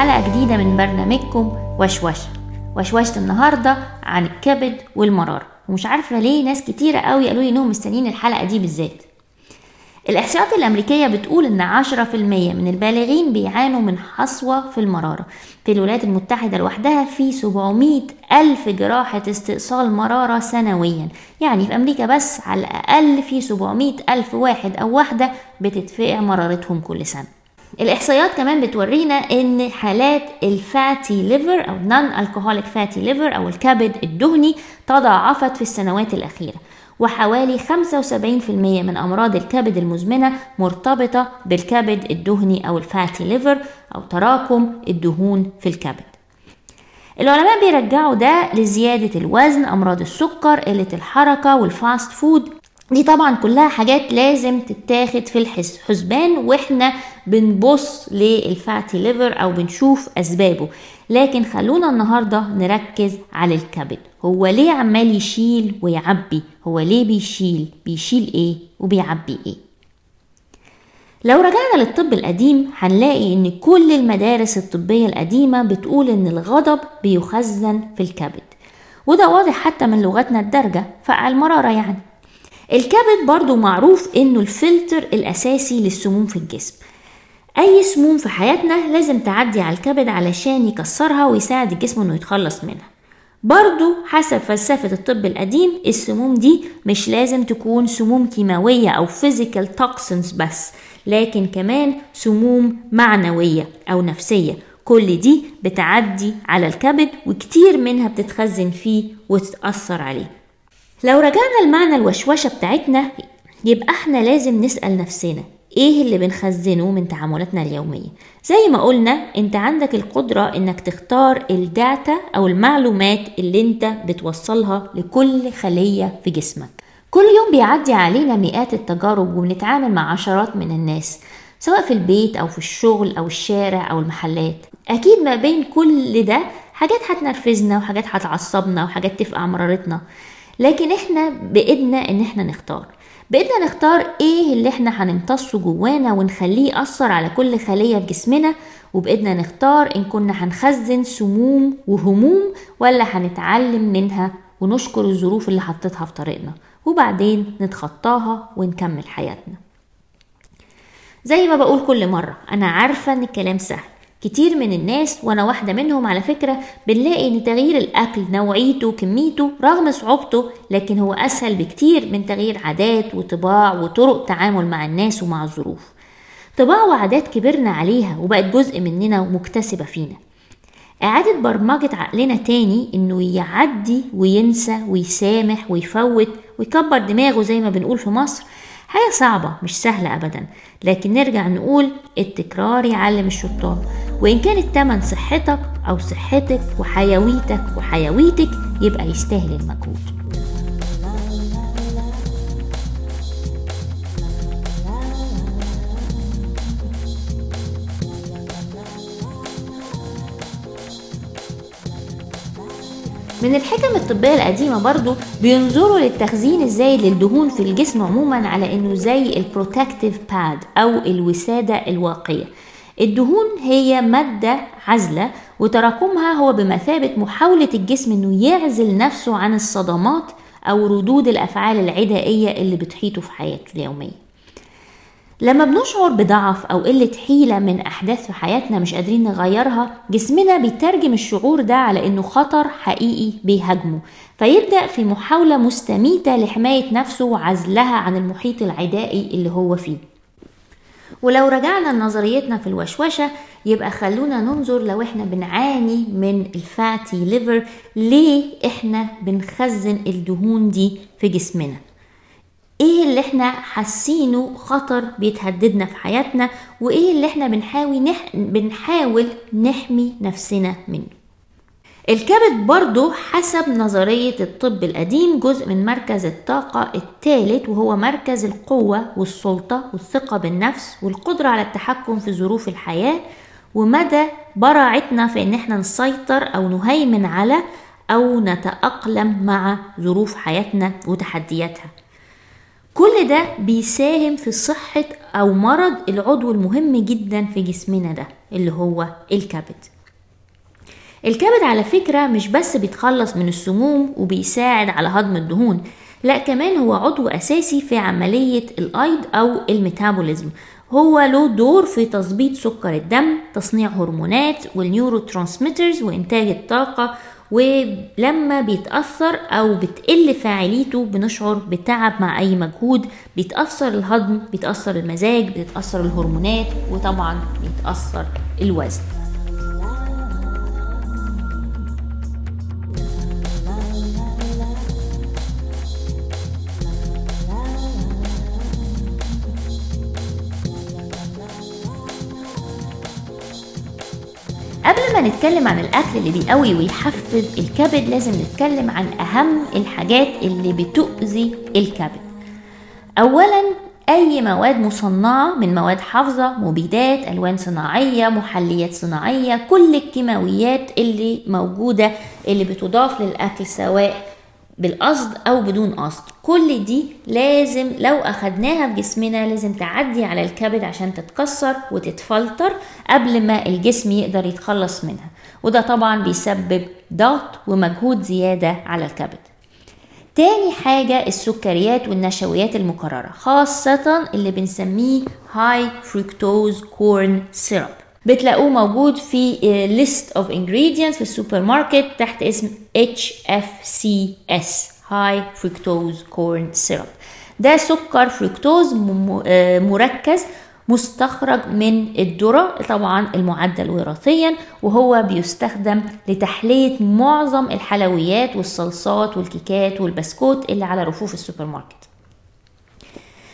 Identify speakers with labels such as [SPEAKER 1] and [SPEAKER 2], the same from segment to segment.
[SPEAKER 1] حلقة جديدة من برنامجكم وشوشة. وشوشة النهاردة عن الكبد والمرارة. ومش عارفة ليه ناس كتيرة قوي قالوا لي إنهم مستنيين الحلقة دي بالذات. الإحصاءات الأمريكية بتقول إن 10% من البالغين بيعانوا من حصوة في المرارة. في الولايات المتحدة لوحدها في 700 ألف جراحة استئصال مرارة سنويا. يعني في أمريكا بس على الأقل في 700 ألف واحد أو واحدة بتدفع مرارتهم كل سنة. الإحصائيات كمان بتورينا إن حالات ال fatty liver أو non-alcoholic fatty liver أو الكبد الدهني تضاعفت في السنوات الأخيرة وحوالي 75% من أمراض الكبد المزمنة مرتبطة بالكبد الدهني أو ال fatty liver أو تراكم الدهون في الكبد. العلماء بيرجعوا ده لزيادة الوزن أمراض السكر قلة الحركة وال fast food دي طبعا كلها حاجات لازم تتاخد في الحسبان وإحنا بنبص للفاتي ليفر أو بنشوف أسبابه. لكن خلونا النهارده نركز على الكبد. هو ليه عمال يشيل ويعبي؟ هو ليه بيشيل؟ بيشيل إيه وبيعبي إيه؟ لو رجعنا للطب القديم هنلاقي إن كل المدارس الطبية القديمة بتقول إن الغضب بيخزن في الكبد. وده واضح حتى من لغتنا الدارجة فالمرارة يعني. الكبد برضو معروف إنه الفلتر الأساسي للسموم في الجسم. أي سموم في حياتنا لازم تعدي على الكبد علشان يكسرها ويساعد الجسم إنه يتخلص منها. برضو حسب فلسفة الطب القديم السموم دي مش لازم تكون سموم كيماوية أو physical toxins بس لكن كمان سموم معنوية أو نفسية. كل دي بتعدي على الكبد وكتير منها بتتخزن فيه وتتأثر عليه. لو رجعنا لمعنى الوشوشة بتاعتنا يبقى إحنا لازم نسأل نفسنا إيه اللي بنخزنه من تعاملاتنا اليومية؟ زي ما قلنا انت عندك القدرة انك تختار الداتا أو المعلومات اللي انت بتوصلها لكل خلية في جسمك. كل يوم بيعدي علينا مئات التجارب وبنتعامل مع عشرات من الناس سواء في البيت أو في الشغل أو الشارع أو المحلات. أكيد ما بين كل ده حاجات هتنرفزنا وحاجات هتعصبنا وحاجات تفقع مرارتنا. لكن إحنا بإيدنا إن إحنا نختار. بإيدنا نختار إيه اللي إحنا هنمتصه جوانا ونخليه يأثر على كل خلية في جسمنا وبإيدنا نختار إن كنا هنخزن سموم وهموم ولا هنتعلم منها ونشكر الظروف اللي حطتها في طريقنا. وبعدين نتخطاها ونكمل حياتنا. زي ما بقول كل مرة أنا عارفة إن الكلام سهل. كتير من الناس وأنا واحدة منهم على فكرة بنلاقي إن تغيير الأكل نوعيته وكميته رغم صعوبته لكن هو أسهل بكتير من تغيير عادات وطباع وطرق تعامل مع الناس ومع الظروف. طباع وعادات كبرنا عليها وبقت جزء مننا ومكتسبة فينا. إعادة برمجة عقلنا تاني إنه يعدي وينسى ويسامح ويفوت ويكبر دماغه زي ما بنقول في مصر. حاجة صعبة مش سهلة أبدا. لكن نرجع نقول التكرار يعلم الشطار. وإن كان التمن صحتك أو صحتك وحيويتك وحيويتك يبقى يستاهل المجهود. من الحكم الطبية القديمة برضو بينظروا للتخزين الزايد للدهون في الجسم عموما على إنه زي ال protective pad أو الوسادة الواقية. الدهون هي مادة عازلة وتراكمها هو بمثابة محاولة الجسم إنه يعزل نفسه عن الصدمات أو ردود الأفعال العدائية اللي بتحيطه في حياته اليومية. لما بنشعر بضعف أو قلة حيلة من أحداث في حياتنا مش قادرين نغيرها جسمنا بيترجم الشعور ده على إنه خطر حقيقي بيهاجمه فيبدأ في محاولة مستميتة لحماية نفسه وعزلها عن المحيط العدائي اللي هو فيه. ولو رجعنا لنظريتنا في الوشوشة يبقى خلونا ننظر لو إحنا بنعاني من الفاتي ليفر ليه إحنا بنخزن الدهون دي في جسمنا؟ إيه اللي إحنا حاسينه خطر بيتهددنا في حياتنا؟ وإيه اللي إحنا بنحاول نح... بنحاول نحمي نفسنا منه؟ الكبد برضو حسب نظرية الطب القديم جزء من مركز الطاقة الثالث وهو مركز القوة والسلطة والثقة بالنفس والقدرة على التحكم في ظروف الحياة ومدى براعتنا في إن إحنا نسيطر أو نهيمن على أو نتأقلم مع ظروف حياتنا وتحدياتها. كل ده بيساهم في صحة أو مرض العضو المهم جدا في جسمنا ده اللي هو الكبد. الكبد على فكرة مش بس بيتخلص من السموم وبيساعد على هضم الدهون لا كمان هو عضو أساسي في عملية الأيض أو ال metabolism. هو له دور في تظبيط سكر الدم تصنيع هرمونات وال neurotransmitters وإنتاج الطاقة ولما بيتأثر أو بتقل فاعليته بنشعر بتعب مع أي مجهود بيتأثر الهضم بيتأثر المزاج بيتأثر الهرمونات وطبعا بيتأثر الوزن. قبل ما نتكلم عن الأكل اللي بيقوي ويحفز الكبد لازم نتكلم عن أهم الحاجات اللي بتؤذي الكبد. اولا أي مواد مصنعة من مواد حافظة مبيدات ألوان صناعية محليات صناعية كل الكيماويات اللي موجودة اللي بتضاف للأكل سواء بالقصد أو بدون قصد. كل دي لازم لو أخدناها في جسمنا لازم تعدي على الكبد عشان تتكسر وتتفلتر قبل ما الجسم يقدر يتخلص منها. وده طبعا بيسبب ضغط ومجهود زيادة على الكبد. تاني حاجة السكريات والنشويات المكررة خاصة اللي بنسميه high fructose corn syrup بتلاقوه موجود في list of ingredients في السوبر ماركت تحت اسم HFCS High Fructose Corn Syrup. ده سكر فركتوز مركز مستخرج من الذرة طبعا المعدل وراثيا وهو بيستخدم لتحلية معظم الحلويات والصلصات والكيكات والبسكوت اللي على رفوف السوبر ماركت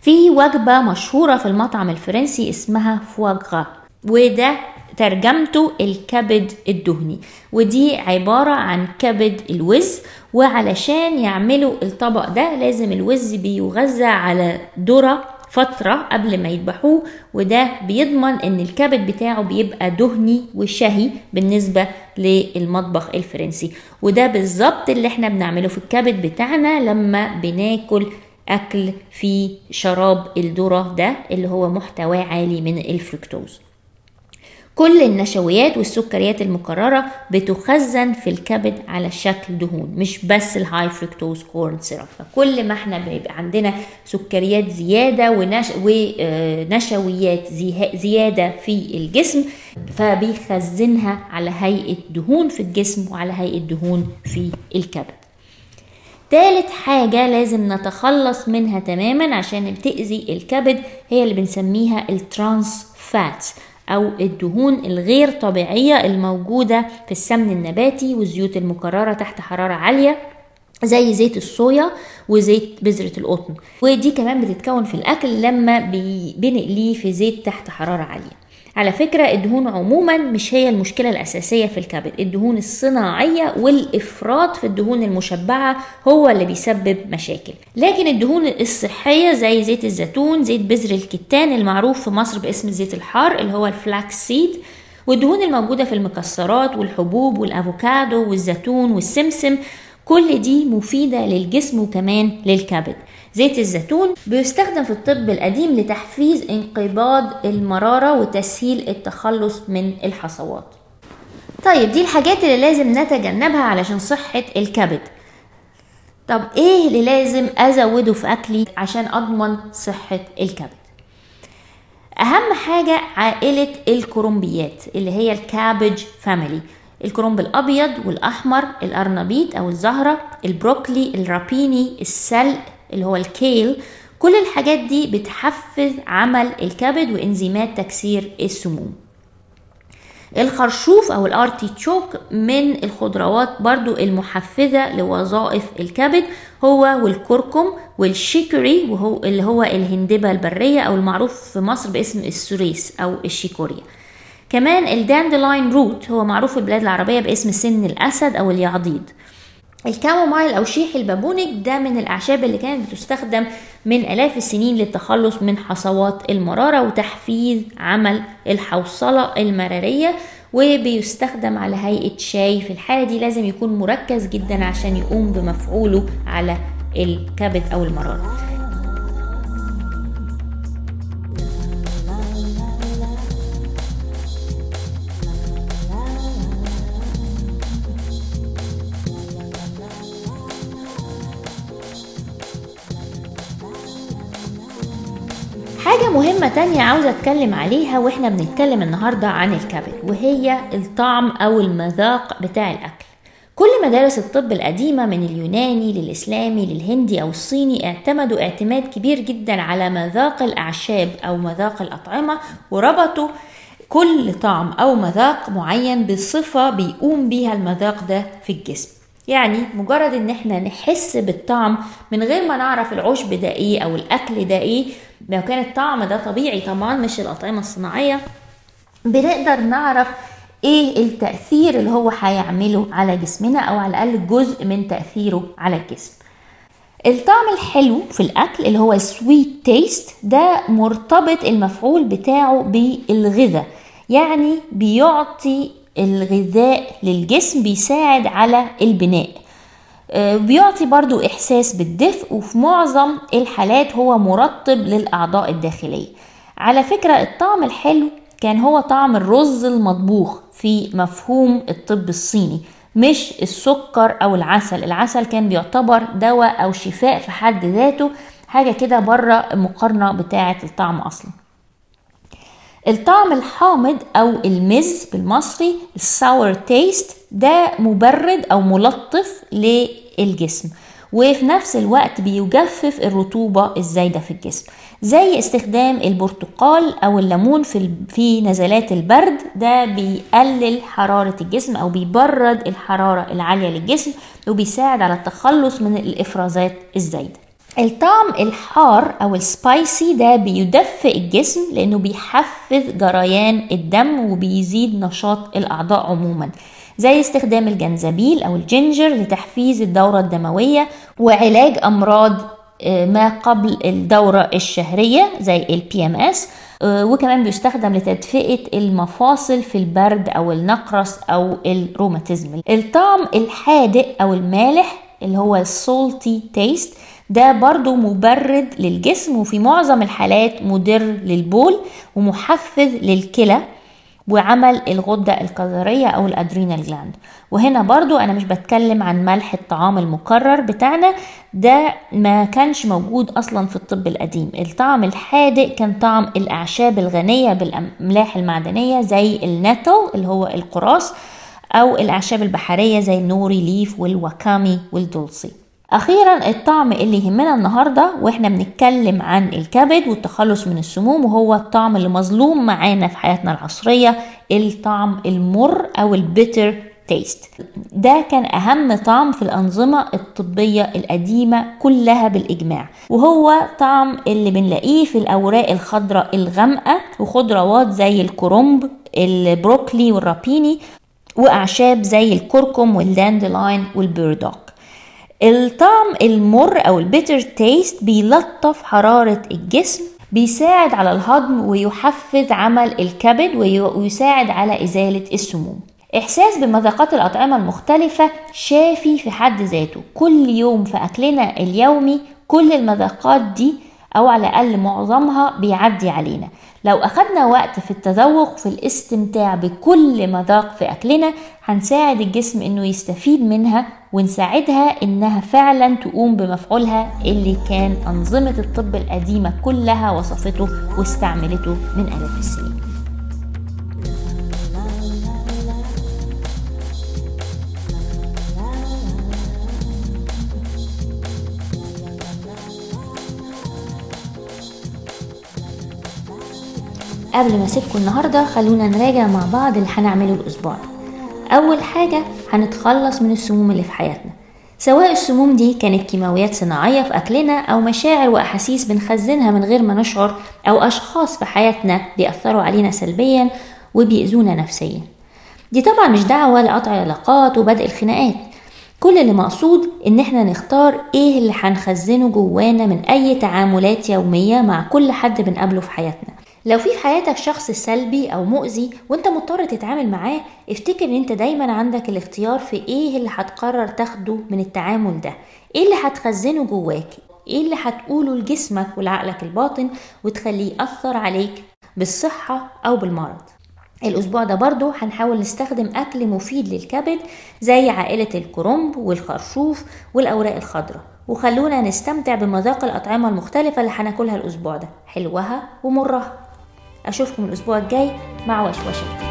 [SPEAKER 1] في وجبة مشهورة في المطعم الفرنسي اسمها foie gras وده ترجمته الكبد الدهني. ودي عبارة عن كبد الوز وعلشان يعملوا الطبق ده لازم الوز بيغذى على ذرة فترة قبل ما يذبحوه وده بيضمن إن الكبد بتاعه بيبقى دهني وشهي بالنسبة للمطبخ الفرنسي. وده بالظبط اللي إحنا بنعمله في الكبد بتاعنا لما بناكل أكل في شراب الذرة ده اللي هو محتواه عالي من الفركتوز كل النشويات والسكريات المكررة بتخزن في الكبد على شكل دهون مش بس ال high fructose corn syrup فكل ما إحنا بيبقى عندنا سكريات زيادة ونش... ونشويات زيادة في الجسم فبيخزنها على هيئة دهون في الجسم وعلى هيئة دهون في الكبد. تالت حاجة لازم نتخلص منها تماما عشان بتأذي الكبد هي اللي بنسميها ال trans fats أو الدهون الغير طبيعية الموجودة في السمن النباتي والزيوت المكررة تحت حرارة عالية زي زيت الصويا وزيت بذرة القطن. ودي كمان بتتكون في الأكل لما بنقليه في زيت تحت حرارة عالية. على فكرة الدهون عموما مش هي المشكلة الأساسية في الكبد. الدهون الصناعية والإفراط في الدهون المشبعة هو اللي بيسبب مشاكل. لكن الدهون الصحية زي زيت الزيتون زيت بذر الكتان المعروف في مصر باسم زيت الحار اللي هو الفلاكس سيد والدهون الموجودة في المكسرات والحبوب والأفوكادو والزيتون والسمسم كل دي مفيدة للجسم وكمان للكبد. زيت الزيتون بيستخدم في الطب القديم لتحفيز انقباض المرارة وتسهيل التخلص من الحصوات. طيب دي الحاجات اللي لازم نتجنبها علشان صحة الكبد. طب إيه اللي لازم أزوده في أكلي عشان أضمن صحة الكبد؟ أهم حاجة عائلة الكرومبيات اللي هي الكابج فاميلي. الكرنب الأبيض والأحمر الارنبيط أو الزهرة البروكلي الرابيني السلق اللي هو الكيل كل الحاجات دي بتحفز عمل الكبد وإنزيمات تكسير السموم. الخرشوف أو الأرتيتشوك من الخضروات برضو المحفزة لوظائف الكبد هو والكركم والشيكوري وهو اللي هو الهندبة البرية أو المعروف في مصر باسم السوريس أو الشيكوريا. كمان ال dandelion root هو معروف في البلاد العربية باسم سن الأسد أو اليعضيد. ال chamomile أو شيح البابونج ده من الأعشاب اللي كانت بتستخدم من آلاف السنين للتخلص من حصوات المرارة وتحفيز عمل الحوصلة المرارية وبيستخدم على هيئة شاي. في الحالة دي لازم يكون مركز جدا عشان يقوم بمفعوله على الكبد أو المرارة. حاجة مهمة تانية عاوزة أتكلم عليها وإحنا بنتكلم النهاردة عن الكبد وهي الطعم أو المذاق بتاع الأكل. كل مدارس الطب القديمة من اليوناني للإسلامي للهندي أو الصيني اعتمدوا اعتماد كبير جدا على مذاق الأعشاب أو مذاق الأطعمة وربطوا كل طعم أو مذاق معين بصفة بيقوم بيها المذاق ده في الجسم. يعني مجرد إن إحنا نحس بالطعم من غير ما نعرف العشب ده إيه أو الأكل ده إيه لو كان الطعم ده طبيعي طبعا مش الأطعمة الصناعية بنقدر نعرف إيه التأثير اللي هو هيعمله على جسمنا أو على الأقل جزء من تأثيره على الجسم. الطعم الحلو في الأكل اللي هو sweet taste ده مرتبط المفعول بتاعه بالغذاء يعني بيعطي الغذاء للجسم بيساعد على البناء. بيعطي برضو إحساس بالدفء وفي معظم الحالات هو مرطب للأعضاء الداخلية. على فكرة الطعم الحلو كان هو طعم الرز المطبوخ في مفهوم الطب الصيني مش السكر أو العسل. العسل كان بيعتبر دواء أو شفاء في حد ذاته حاجة كده بره المقارنة بتاعة الطعم أصلا. الطعم الحامض أو المز بالمصري ال sour taste ده مبرد أو ملطف للجسم وفي نفس الوقت بيجفف الرطوبة الزايدة في الجسم زي استخدام البرتقال أو الليمون في في نزلات البرد ده بيقلل حرارة الجسم أو بيبرد الحرارة العالية للجسم وبيساعد على التخلص من الإفرازات الزايدة. الطعم الحار أو السبايسي ده بيدفئ الجسم لأنه بيحفز جريان الدم وبيزيد نشاط الأعضاء عموما زي استخدام الجنزبيل أو ال ginger لتحفيز الدورة الدموية وعلاج أمراض ما قبل الدورة الشهرية زي ال PMS وكمان بيستخدم لتدفئة المفاصل في البرد أو النقرس أو الروماتيزم. الطعم الحادق أو المالح اللي هو ال salty taste ده برضو مبرد للجسم وفي معظم الحالات مدر للبول ومحفز للكلى وعمل الغدة الكظرية أو ال adrenal gland وهنا برضو أنا مش بتكلم عن ملح الطعام المكرر بتاعنا ده ما كانش موجود أصلا في الطب القديم. الطعم الحادق كان طعم الأعشاب الغنية بالأملاح المعدنية زي ال nettle اللي هو القراص أو الأعشاب البحرية زي ال nori leaf وال wakame وال dulse. أخيرا الطعم اللي يهمنا النهارده وإحنا بنتكلم عن الكبد والتخلص من السموم وهو الطعم اللي مظلوم معانا في حياتنا العصرية الطعم المر أو ال bitter taste. ده كان أهم طعم في الأنظمة الطبية القديمة كلها بالإجماع. وهو طعم اللي بنلاقيه في الأوراق الخضراء الغامقة وخضروات زي الكرنب البروكلي وال rapini وأعشاب زي الكركم وال dandelion وال burdock. الطعم المر أو ال bitter taste بيلطف حرارة الجسم بيساعد على الهضم ويحفز عمل الكبد ويساعد على إزالة السموم. إحساس بمذاقات الأطعمة المختلفة شافي في حد ذاته. كل يوم في أكلنا اليومي كل المذاقات دي أو على الأقل معظمها بيعدي علينا. لو أخدنا وقت في التذوق في الاستمتاع بكل مذاق في أكلنا هنساعد الجسم إنه يستفيد منها ونساعدها إنها فعلا تقوم بمفعولها اللي كان أنظمة الطب القديمة كلها وصفته واستعملته من آلاف السنين. قبل ما أسيبكم النهارده خلونا نراجع مع بعض اللي هنعمله الأسبوع ده. أول حاجة هنتخلص من السموم اللي في حياتنا. سواء السموم دي كانت كيماويات صناعية في أكلنا أو مشاعر وأحاسيس بنخزنها من غير ما نشعر أو أشخاص في حياتنا بيأثروا علينا سلبيا وبيأذونا نفسيا. دي طبعا مش دعوة لقطع العلاقات وبدء الخناقات. كل اللي مقصود إن إحنا نختار إيه اللي هنخزنه جوانا من أي تعاملات يومية مع كل حد بنقابله في حياتنا. لو في في حياتك شخص سلبي أو مؤذي وأنت مضطر تتعامل معاه افتكر إن أنت دايما عندك الاختيار في إيه اللي هتقرر تاخده من التعامل ده. إيه اللي هتخزنه جواك؟ إيه اللي هتقوله لجسمك ولعقلك الباطن وتخليه يأثر عليك بالصحة أو بالمرض؟ الأسبوع ده برضو هنحاول نستخدم أكل مفيد للكبد زي عائلة الكرنب والخرشوف والأوراق الخضراء. وخلونا نستمتع بمذاق الأطعمة المختلفة اللي هناكلها الأسبوع ده حلوها ومرها. أشوفكم الأسبوع الجاي مع وشوشة.